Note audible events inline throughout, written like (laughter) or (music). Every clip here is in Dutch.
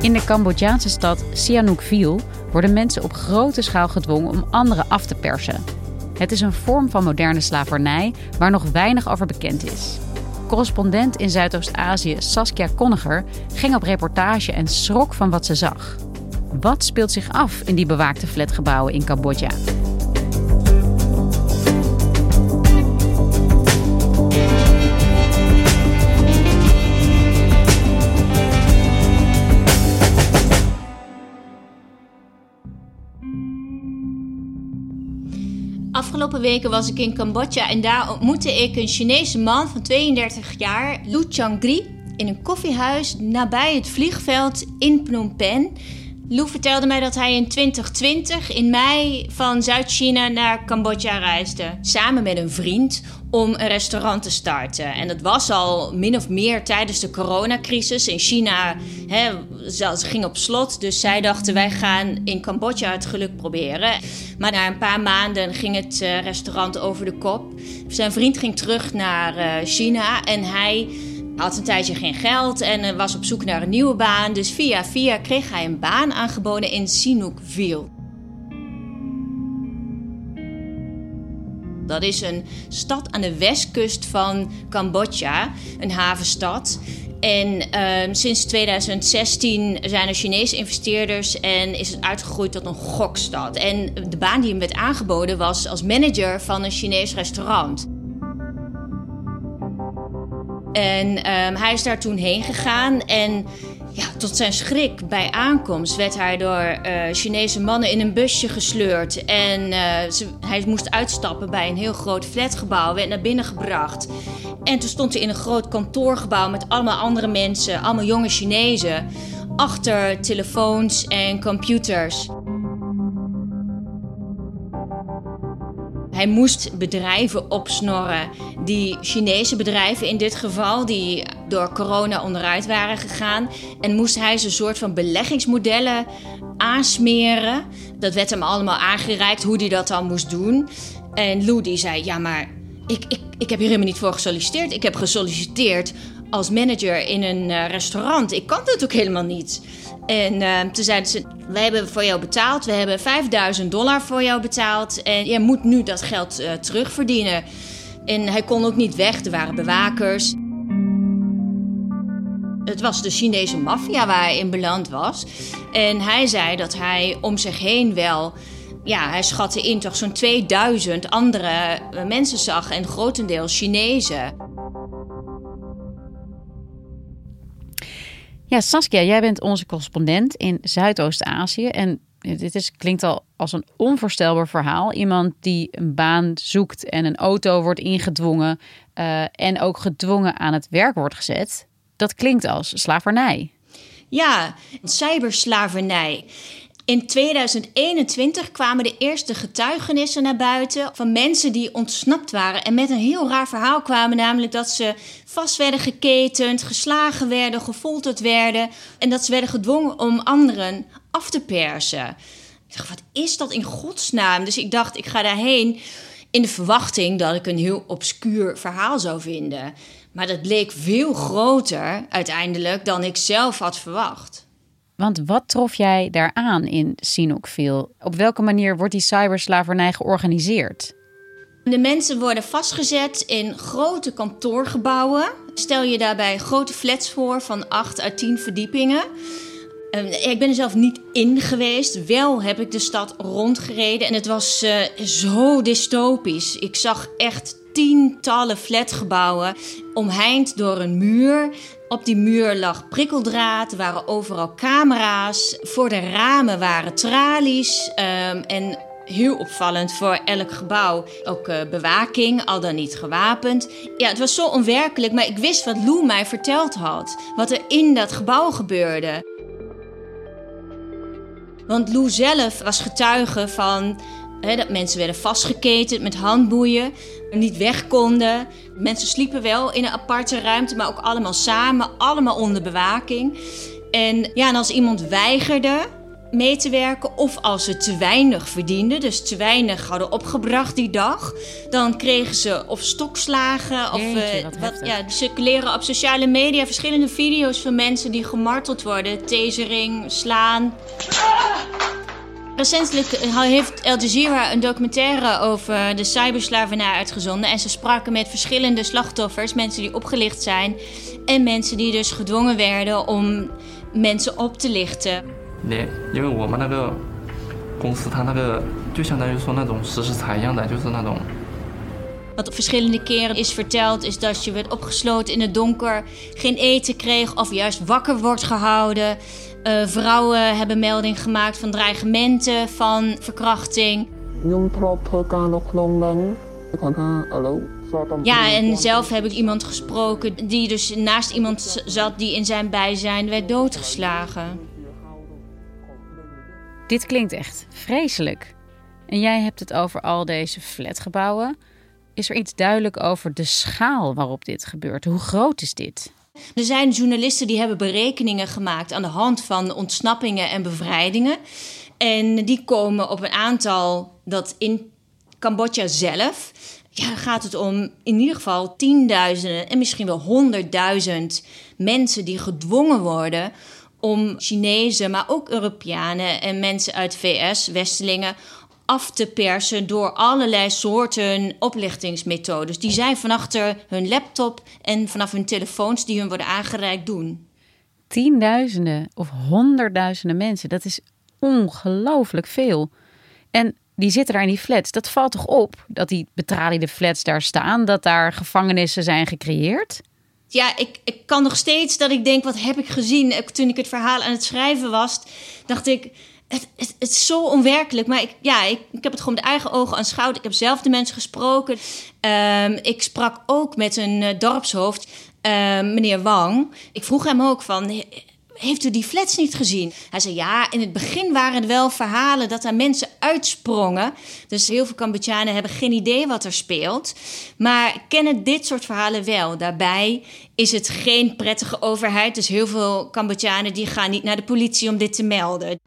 In de Cambodjaanse stad Sihanoukville worden mensen op grote schaal gedwongen om anderen af te persen. Het is een vorm van moderne slavernij waar nog weinig over bekend is. Correspondent in Zuidoost-Azië Saskia Konniger ging op reportage en schrok van wat ze zag. Wat speelt zich af in die bewaakte flatgebouwen in Cambodja? Afgelopen weken was ik in Cambodja en daar ontmoette ik een Chinese man van 32 jaar, Lu Changri, in een koffiehuis nabij het vliegveld in Phnom Penh. Lou vertelde mij dat hij in 2020 in mei van Zuid-China naar Cambodja reisde. Samen met een vriend om een restaurant te starten. En dat was al min of meer tijdens de coronacrisis. In China hè, ze ging op slot, dus zij dachten wij gaan in Cambodja het geluk proberen. Maar na een paar maanden ging het eh, restaurant over de kop. Zijn vriend ging terug naar eh, China en hij had een tijdje geen geld en eh, was op zoek naar een nieuwe baan. Dus via via kreeg hij een baan aangeboden in Sihanoukville. Dat is een stad aan de westkust van Cambodja, een havenstad. En uh, sinds 2016 zijn er Chinese investeerders en is het uitgegroeid tot een gokstad. En de baan die hem werd aangeboden was als manager van een Chinees restaurant. En um, hij is daar toen heen gegaan en ja, tot zijn schrik bij aankomst werd hij door uh, Chinese mannen in een busje gesleurd. En ze, hij moest uitstappen bij een heel groot flatgebouw, werd naar binnen gebracht. En toen stond hij in een groot kantoorgebouw met allemaal andere mensen, allemaal jonge Chinezen, achter telefoons en computers. Hij moest bedrijven opsnorren, die Chinese bedrijven in dit geval, die door corona onderuit waren gegaan. En moest hij ze een soort van beleggingsmodellen aansmeren. Dat werd hem allemaal aangereikt hoe hij dat dan moest doen. En Lou die zei, ja maar ik, ik, ik heb hier helemaal niet voor gesolliciteerd. Ik heb gesolliciteerd als manager in een uh, restaurant. Ik kan dat ook helemaal niet. En uh, toen zeiden ze: We hebben voor jou betaald. We hebben 5000 dollar voor jou betaald. En jij moet nu dat geld uh, terugverdienen. En hij kon ook niet weg. Er waren bewakers. Het was de Chinese maffia waar hij in beland was. En hij zei dat hij om zich heen wel. Ja, hij schatte in toch zo'n 2000 andere mensen zag. En grotendeels Chinezen. Ja, Saskia, jij bent onze correspondent in Zuidoost-Azië. En dit is, klinkt al als een onvoorstelbaar verhaal. Iemand die een baan zoekt en een auto wordt ingedwongen uh, en ook gedwongen aan het werk wordt gezet. Dat klinkt als slavernij. Ja, cyberslavernij. In 2021 kwamen de eerste getuigenissen naar buiten van mensen die ontsnapt waren en met een heel raar verhaal kwamen, namelijk dat ze vast werden geketend, geslagen werden, gefolterd werden en dat ze werden gedwongen om anderen af te persen. Ik dacht, wat is dat in godsnaam? Dus ik dacht, ik ga daarheen in de verwachting dat ik een heel obscuur verhaal zou vinden. Maar dat leek veel groter uiteindelijk dan ik zelf had verwacht. Want wat trof jij daaraan in Sihanoukville? Op welke manier wordt die cyberslavernij georganiseerd? De mensen worden vastgezet in grote kantoorgebouwen. Stel je daarbij grote flats voor van 8 à 10 verdiepingen. Ehm, ik ben er zelf niet in geweest. Wel heb ik de stad rondgereden en het was uh, zo dystopisch. Ik zag echt tientallen flatgebouwen omheind door een muur. Op die muur lag prikkeldraad, waren overal camera's. Voor de ramen waren tralies. Um, en heel opvallend voor elk gebouw. Ook uh, bewaking, al dan niet gewapend. Ja, het was zo onwerkelijk, maar ik wist wat Lou mij verteld had. Wat er in dat gebouw gebeurde. Want Lou zelf was getuige van dat mensen werden vastgeketend met handboeien, niet weg konden. Mensen sliepen wel in een aparte ruimte, maar ook allemaal samen, allemaal onder bewaking. En ja, en als iemand weigerde, mee te werken. Of als ze te weinig verdienden, dus te weinig hadden opgebracht die dag. Dan kregen ze of stokslagen. Of, Jeetje, wat wat, ja, circuleren op sociale media verschillende video's van mensen die gemarteld worden. Tasering, slaan. Recentelijk heeft Al Jazeera een documentaire over de cyberslavernij uitgezonden. En ze spraken met verschillende slachtoffers, mensen die opgelicht zijn. En mensen die dus gedwongen werden om mensen op te lichten. 对，因为我们那个公司，它那个就相当于说那种实时财一样的，就是那种 wat op verschillende keren is verteld, is dat je werd opgesloten in het donker, geen eten kreeg of juist wakker wordt gehouden. Uh, vrouwen hebben melding gemaakt van dreigementen, van verkrachting. Ja, en zelf heb ik iemand gesproken die dus naast iemand zat die in zijn bijzijn werd doodgeslagen. Dit klinkt echt vreselijk. En jij hebt het over al deze flatgebouwen. Is er iets duidelijk over de schaal waarop dit gebeurt? Hoe groot is dit? Er zijn journalisten die hebben berekeningen gemaakt aan de hand van ontsnappingen en bevrijdingen. En die komen op een aantal dat in Cambodja zelf. Ja, gaat het om in ieder geval tienduizenden en misschien wel honderdduizend mensen die gedwongen worden om Chinezen, maar ook Europeanen en mensen uit VS, Westelingen, af te persen door allerlei soorten oplichtingsmethodes die zij van achter hun laptop en vanaf hun telefoons die hun worden aangereikt doen. Tienduizenden of honderdduizenden mensen, dat is ongelooflijk veel. En die zitten daar in die flats. Dat valt toch op dat die betraliede flats daar staan, dat daar gevangenissen zijn gecreëerd? ja, ik, ik kan nog steeds dat ik denk, wat heb ik gezien? Toen ik het verhaal aan het schrijven was, dacht ik, het, het, het is zo onwerkelijk. Maar ik, ja, ik, heb het gewoon met eigen ogen aanschouwd. Ik heb zelf de mensen gesproken. Um, ik sprak ook met een uh, dorpshoofd, um, meneer Wang. Ik vroeg hem ook van heeft u die flats niet gezien? Hij zei, ja, in het begin waren er wel verhalen dat er mensen uitsprongen. Dus heel veel Cambodjanen hebben geen idee wat er speelt. Maar kennen dit soort verhalen wel. Daarbij is het geen prettige overheid. Dus heel veel Cambodjanen die gaan niet naar de politie om dit te melden.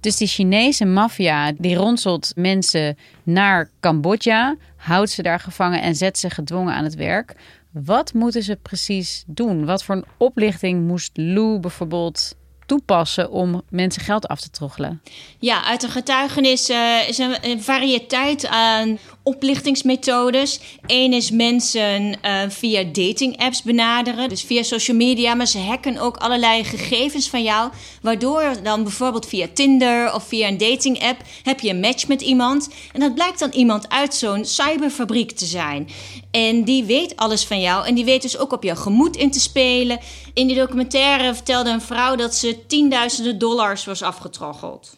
Dus die Chinese maffia die ronselt mensen naar Cambodja, houdt ze daar gevangen en zet ze gedwongen aan het werk. Wat moeten ze precies doen? Wat voor een oplichting moest Lou bijvoorbeeld toepassen om mensen geld af te troggelen? Ja, uit de getuigenis uh, is een variëteit aan oplichtingsmethodes. Eén is mensen uh, via dating apps benaderen, dus via social media, maar ze hacken ook allerlei gegevens van jou, waardoor dan bijvoorbeeld via Tinder of via een dating app heb je een match met iemand en dat blijkt dan iemand uit zo'n cyberfabriek te zijn. En die weet alles van jou en die weet dus ook op jouw gemoed in te spelen. In die documentaire vertelde een vrouw dat ze tienduizenden dollars was afgetroggeld.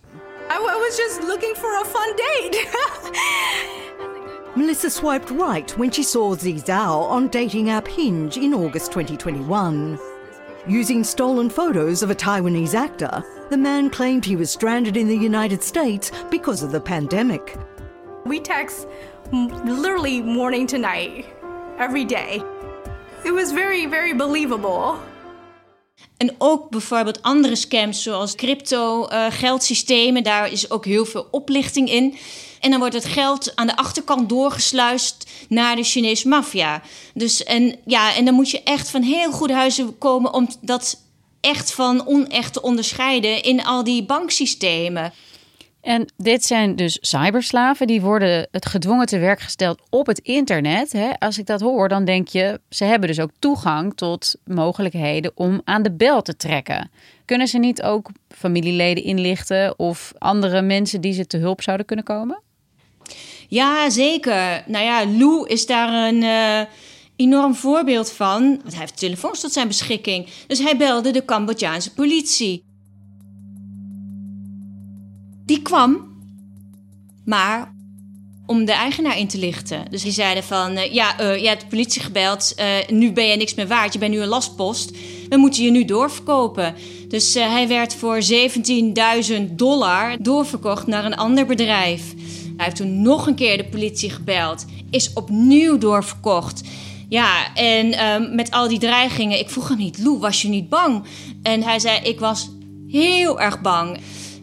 I was just looking for a fun date. (laughs) Melissa swiped right when she saw Zizao on dating app Hinge in August 2021. Using stolen photos of a Taiwanese actor, the man claimed he was stranded in the United States because of the pandemic. We text literally morning to night, every day. It was very, very believable. En ook bijvoorbeeld andere scams zoals crypto, uh, geldsystemen, daar is ook heel veel oplichting in. En dan wordt het geld aan de achterkant doorgesluist naar de Chinese maffia. Dus en ja, en dan moet je echt van heel goede huizen komen om dat echt van onecht te onderscheiden in al die banksystemen. En dit zijn dus cyberslaven, die worden het gedwongen te werk gesteld op het internet. Hè? Als ik dat hoor, dan denk je, ze hebben dus ook toegang tot mogelijkheden om aan de bel te trekken. Kunnen ze niet ook familieleden inlichten of andere mensen die ze te hulp zouden kunnen komen? Ja, zeker. Nou ja, Lou is daar een uh, enorm voorbeeld van. Want hij heeft telefoons tot zijn beschikking. Dus hij belde de Cambodjaanse politie. Die kwam, maar om de eigenaar in te lichten. Dus die zeiden van, uh, ja, uh, je hebt de politie gebeld, uh, nu ben je niks meer waard, je bent nu een lastpost. We moeten je nu doorverkopen. Dus hij werd voor 17.000 dollar doorverkocht naar een ander bedrijf. Hij heeft toen nog een keer de politie gebeld, is opnieuw doorverkocht. Ja, en ehm, met al die dreigingen, ik vroeg hem niet, Lou, was je niet bang? En hij zei, ik was heel erg bang.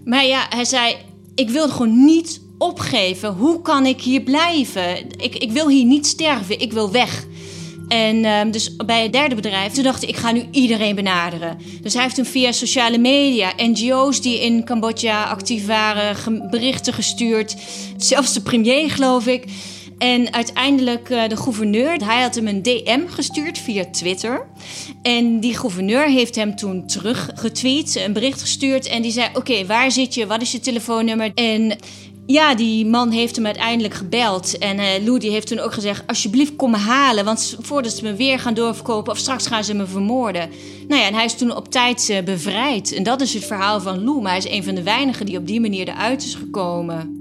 Maar ja, hij zei, ik wilde gewoon niet opgeven. Hoe kan ik hier blijven? Ik, ik wil hier niet sterven, ik wil weg. En um, dus bij het derde bedrijf, toen dacht ik, ik ga nu iedereen benaderen. Dus hij heeft toen via sociale media, NGO's die in Cambodja actief waren, berichten gestuurd. Zelfs de premier, geloof ik. En uiteindelijk uh, de gouverneur, hij had hem een DM gestuurd via Twitter. En die gouverneur heeft hem toen teruggetweet, een bericht gestuurd. En die zei, oké, waar zit je? Wat is je telefoonnummer? En ja, die man heeft hem uiteindelijk gebeld. En uh, Lou heeft toen ook gezegd: Alsjeblieft, kom me halen. Want voordat ze me weer gaan doorverkopen, of straks gaan ze me vermoorden. Nou ja, en hij is toen op tijd uh, bevrijd. En dat is het verhaal van Lou. Maar hij is een van de weinigen die op die manier eruit is gekomen.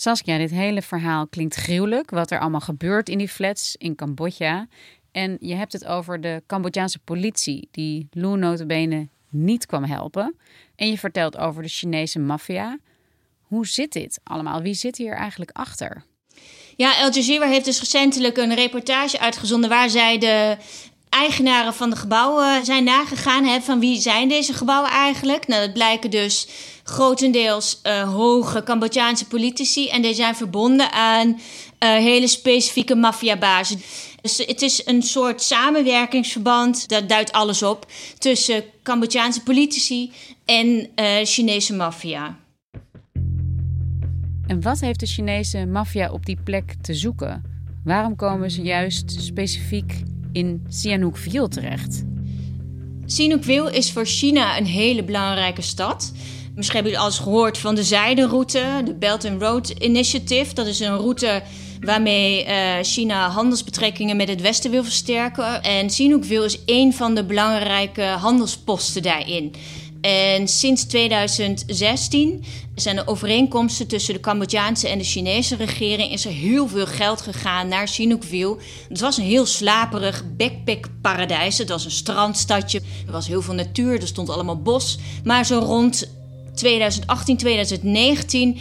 Saskia, dit hele verhaal klinkt gruwelijk. Wat er allemaal gebeurt in die flats in Cambodja. En je hebt het over de Cambodjaanse politie, die Lou notabene niet kwam helpen. En je vertelt over de Chinese maffia. Hoe zit dit allemaal? Wie zit hier eigenlijk achter? Ja, Al Jazeera heeft dus recentelijk een reportage uitgezonden waar zij de eigenaren van de gebouwen zijn nagegaan. Van wie zijn deze gebouwen eigenlijk? Nou, dat blijken dus grotendeels uh, hoge Cambodjaanse politici. En die zijn verbonden aan uh, hele specifieke maffiabazen. Dus het is een soort samenwerkingsverband, dat duidt alles op, tussen Cambodjaanse politici en Chinese maffia. En wat heeft de Chinese maffia op die plek te zoeken? Waarom komen ze juist specifiek in Sihanoukville terecht? Sihanoukville is voor China een hele belangrijke stad. Misschien hebben jullie alles gehoord van de zijderoute, de Belt and Road Initiative. Dat is een route waarmee uh, China handelsbetrekkingen met het Westen wil versterken. En Sihanoukville is een van de belangrijke handelsposten daarin. En sinds 2016 zijn er overeenkomsten tussen de Cambodjaanse en de Chinese regering. Is er heel veel geld gegaan naar Sihanoukville. Het was een heel slaperig backpackparadijs. Het was een strandstadje. Er was heel veel natuur. Er stond allemaal bos. Maar zo rond 2018, 2019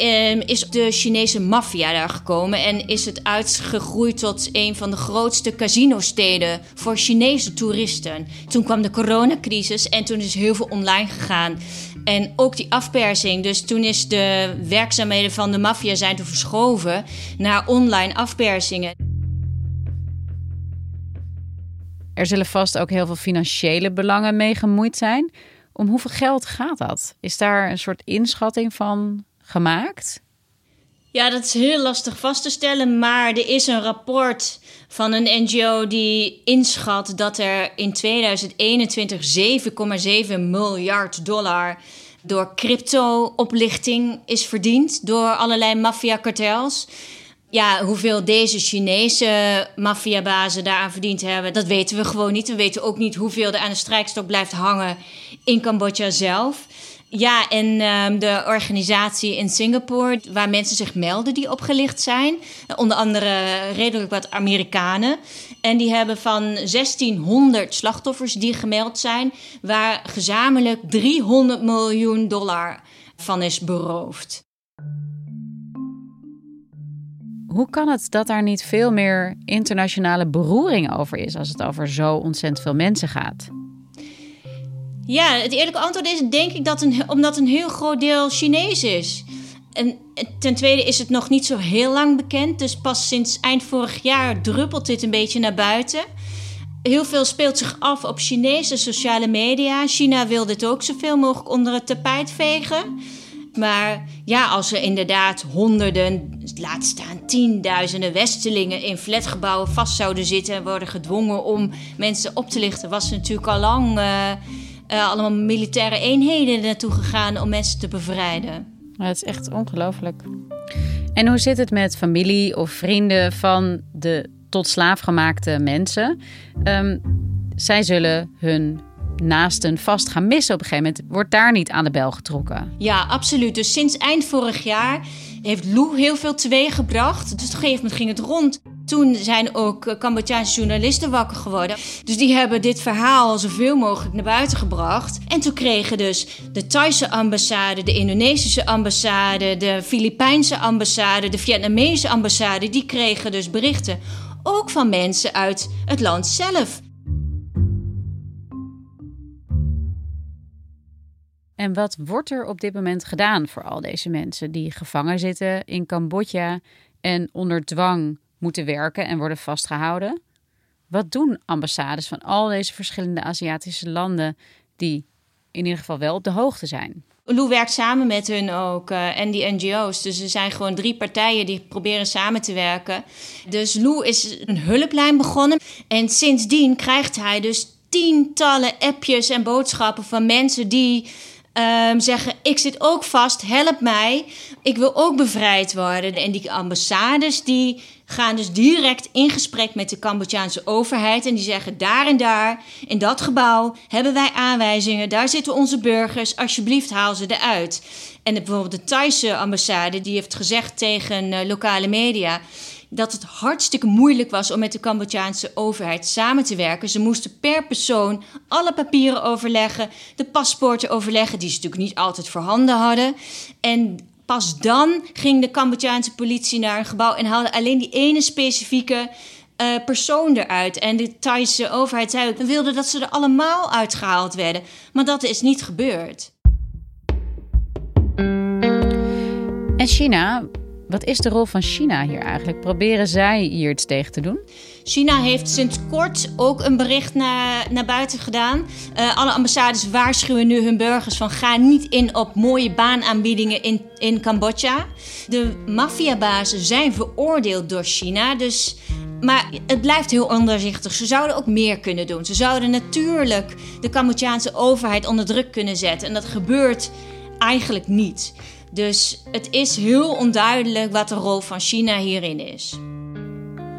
um, is de Chinese maffia daar gekomen en is het uitgegroeid tot een van de grootste casinosteden voor Chinese toeristen. Toen kwam de coronacrisis en toen is heel veel online gegaan. En ook die afpersing. Dus toen is de werkzaamheden van de maffia zijn toen verschoven naar online afpersingen. Er zullen vast ook heel veel financiële belangen mee gemoeid zijn. Om hoeveel geld gaat dat? Is daar een soort inschatting van gemaakt? Ja, dat is heel lastig vast te stellen, maar er is een rapport van een NGO die inschat dat er in 2021 7,7 miljard dollar door crypto-oplichting is verdiend door allerlei maffiakartels. Ja, hoeveel deze Chinese maffiabazen daaraan verdiend hebben, dat weten we gewoon niet. We weten ook niet hoeveel er aan de strijkstok blijft hangen in Cambodja zelf. Ja, en um, de organisatie in Singapore, waar mensen zich melden die opgelicht zijn. Onder andere redelijk wat Amerikanen. En die hebben van 1600 slachtoffers die gemeld zijn, waar gezamenlijk 300 miljoen dollar van is beroofd. Hoe kan het dat daar niet veel meer internationale beroering over is als het over zo ontzettend veel mensen gaat? Ja, het eerlijke antwoord is denk ik dat een, omdat een heel groot deel Chinees is. En ten tweede is het nog niet zo heel lang bekend. Dus pas sinds eind vorig jaar druppelt dit een beetje naar buiten. Heel veel speelt zich af op Chinese sociale media. China wil dit ook zoveel mogelijk onder het tapijt vegen. Maar ja, als er inderdaad honderden, laat staan tienduizenden Westelingen in flatgebouwen vast zouden zitten en worden gedwongen om mensen op te lichten, was natuurlijk al lang. Uh, uh, allemaal militaire eenheden naartoe gegaan om mensen te bevrijden. Ja, het is echt ongelooflijk. En hoe zit het met familie of vrienden van de tot slaaf gemaakte mensen? Um, zij zullen hun naasten vast gaan missen op een gegeven moment. Wordt daar niet aan de bel getrokken? Ja, absoluut. Dus sinds eind vorig jaar heeft Lou heel veel teweeggebracht. Dus op een gegeven moment ging het rond. Toen zijn ook eh, Cambodjaanse journalisten wakker geworden. Dus die hebben dit verhaal zoveel mogelijk naar buiten gebracht. En toen kregen dus de Thaise ambassade, de Indonesische ambassade, de Filipijnse ambassade, de Vietnamese ambassade, die kregen dus berichten. Ook van mensen uit het land zelf. En wat wordt er op dit moment gedaan voor al deze mensen die gevangen zitten in Cambodja en onder dwang moeten werken en worden vastgehouden? Wat doen ambassades van al deze verschillende Aziatische landen die in ieder geval wel op de hoogte zijn? Lou werkt samen met hun ook uh, en die NGO's. Dus er zijn gewoon drie partijen die proberen samen te werken. Dus Lou is een hulplijn begonnen. En sindsdien krijgt hij dus tientallen appjes en boodschappen van mensen die Um, zeggen: Ik zit ook vast, help mij. Ik wil ook bevrijd worden. En die ambassades die gaan dus direct in gesprek met de Cambodjaanse overheid. En die zeggen: Daar en daar, in dat gebouw, hebben wij aanwijzingen. Daar zitten onze burgers. Alsjeblieft, haal ze eruit. En bijvoorbeeld de Thaise ambassade die heeft gezegd tegen uh, lokale media dat het hartstikke moeilijk was om met de Cambodjaanse overheid samen te werken. Ze moesten per persoon alle papieren overleggen, de paspoorten overleggen, die ze natuurlijk niet altijd voorhanden hadden. En pas dan ging de Cambodjaanse politie naar een gebouw en haalde alleen die ene specifieke uh, persoon eruit. En de Thaise overheid zei ook, we wilden dat ze er allemaal uitgehaald werden. Maar dat is niet gebeurd. En China wat is de rol van China hier eigenlijk? Proberen zij hier iets tegen te doen? China heeft sinds kort ook een bericht naar, naar buiten gedaan. Uh, alle ambassades waarschuwen nu hun burgers van ga niet in op mooie baanaanbiedingen in, in Cambodja. De maffiabazen zijn veroordeeld door China, dus maar het blijft heel ondoorzichtig. Ze zouden ook meer kunnen doen. Ze zouden natuurlijk de Cambodjaanse overheid onder druk kunnen zetten. En dat gebeurt eigenlijk niet. Dus het is heel onduidelijk wat de rol van China hierin is.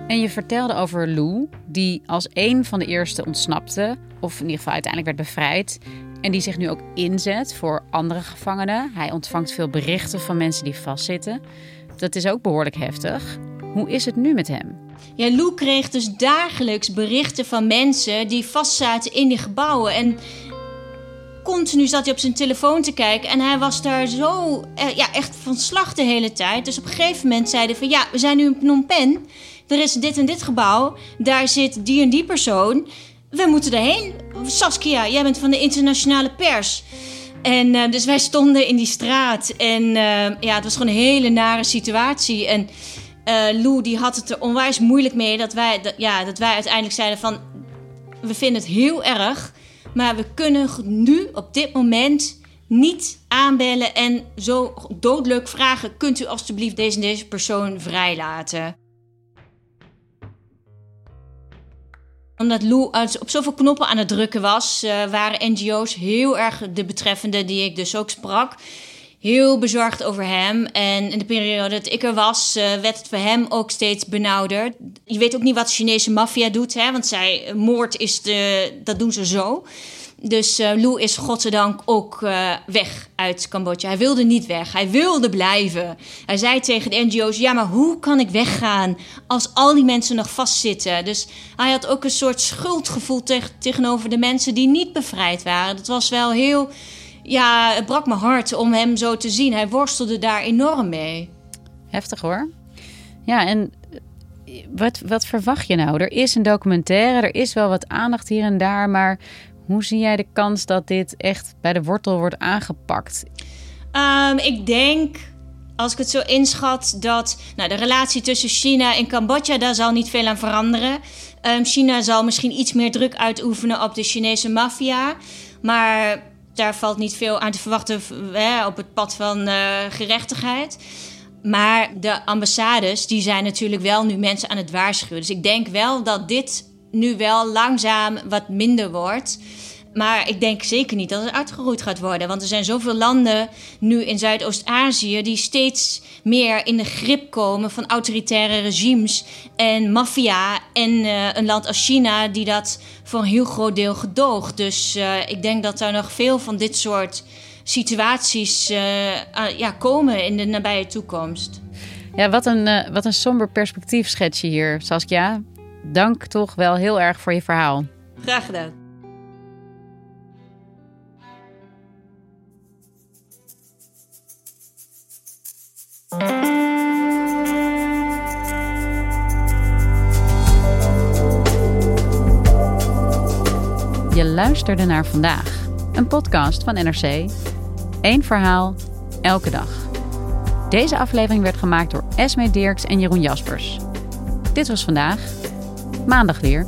En je vertelde over Lou, die als een van de eerste ontsnapte, of in ieder geval uiteindelijk werd bevrijd. En die zich nu ook inzet voor andere gevangenen. Hij ontvangt veel berichten van mensen die vastzitten. Dat is ook behoorlijk heftig. Hoe is het nu met hem? Ja, Lou kreeg dus dagelijks berichten van mensen die vastzaten in die gebouwen. En continu zat hij op zijn telefoon te kijken. En hij was daar zo, eh, ja, echt van slag de hele tijd. Dus op een gegeven moment zei hij van, ja, we zijn nu in Phnom Penh. Er is dit en dit gebouw. Daar zit die en die persoon. We moeten erheen. Saskia, jij bent van de internationale pers. En uh, dus wij stonden in die straat. En uh, ja, het was gewoon een hele nare situatie. En Lou die had het er onwijs moeilijk mee dat wij, ja, dat wij uiteindelijk zeiden van... We vinden het heel erg maar we kunnen nu op dit moment niet aanbellen en zo doodleuk vragen: kunt u alstublieft deze, deze persoon vrijlaten? Omdat Lou op zoveel knoppen aan het drukken was, uh, waren NGO's heel erg de betreffende die ik dus ook sprak heel bezorgd over hem. En in de periode dat ik er was, uh, werd het voor hem ook steeds benauwder. Je weet ook niet wat de Chinese maffia doet, hè? want zij, moord is de, dat doen ze zo. Dus uh, Lou is godzijdank ook weg uit Cambodja. Hij wilde niet weg. Hij wilde blijven. Hij zei tegen de NGO's: Ja, maar hoe kan ik weggaan als al die mensen nog vastzitten? Dus hij had ook een soort schuldgevoel tegen, tegenover de mensen die niet bevrijd waren. Dat was wel heel ja, het brak mijn hart om hem zo te zien. Hij worstelde daar enorm mee. Heftig hoor. Ja, en wat, wat verwacht je nou? Er is een documentaire, er is wel wat aandacht hier en daar, maar hoe zie jij de kans dat dit echt bij de wortel wordt aangepakt? Um, ik denk, als ik het zo inschat, dat nou, de relatie tussen China en Cambodja, daar zal niet veel aan veranderen. Um, China zal misschien iets meer druk uitoefenen op de Chinese maffia. Maar daar valt niet veel aan te verwachten hè, op het pad van uh, gerechtigheid. Maar de ambassades die zijn natuurlijk wel nu mensen aan het waarschuwen. Dus ik denk wel dat dit nu wel langzaam wat minder wordt. Maar ik denk zeker niet dat het uitgeroeid gaat worden. Want er zijn zoveel landen nu in Zuidoost-Azië die steeds meer in de grip komen van autoritaire regimes en maffia. En uh, een land als China die dat voor een heel groot deel gedoogt. Dus uh, ik denk dat er nog veel van dit soort situaties uh, ja, komen in de nabije toekomst. Ja, wat een, wat een somber perspectief schets je hier, Saskia. Dank toch wel heel erg voor je verhaal. Graag gedaan. Je luisterde naar vandaag, een podcast van NRC. Eén verhaal, elke dag. Deze aflevering werd gemaakt door Esme Dirks en Jeroen Jaspers. Dit was vandaag, maandag weer.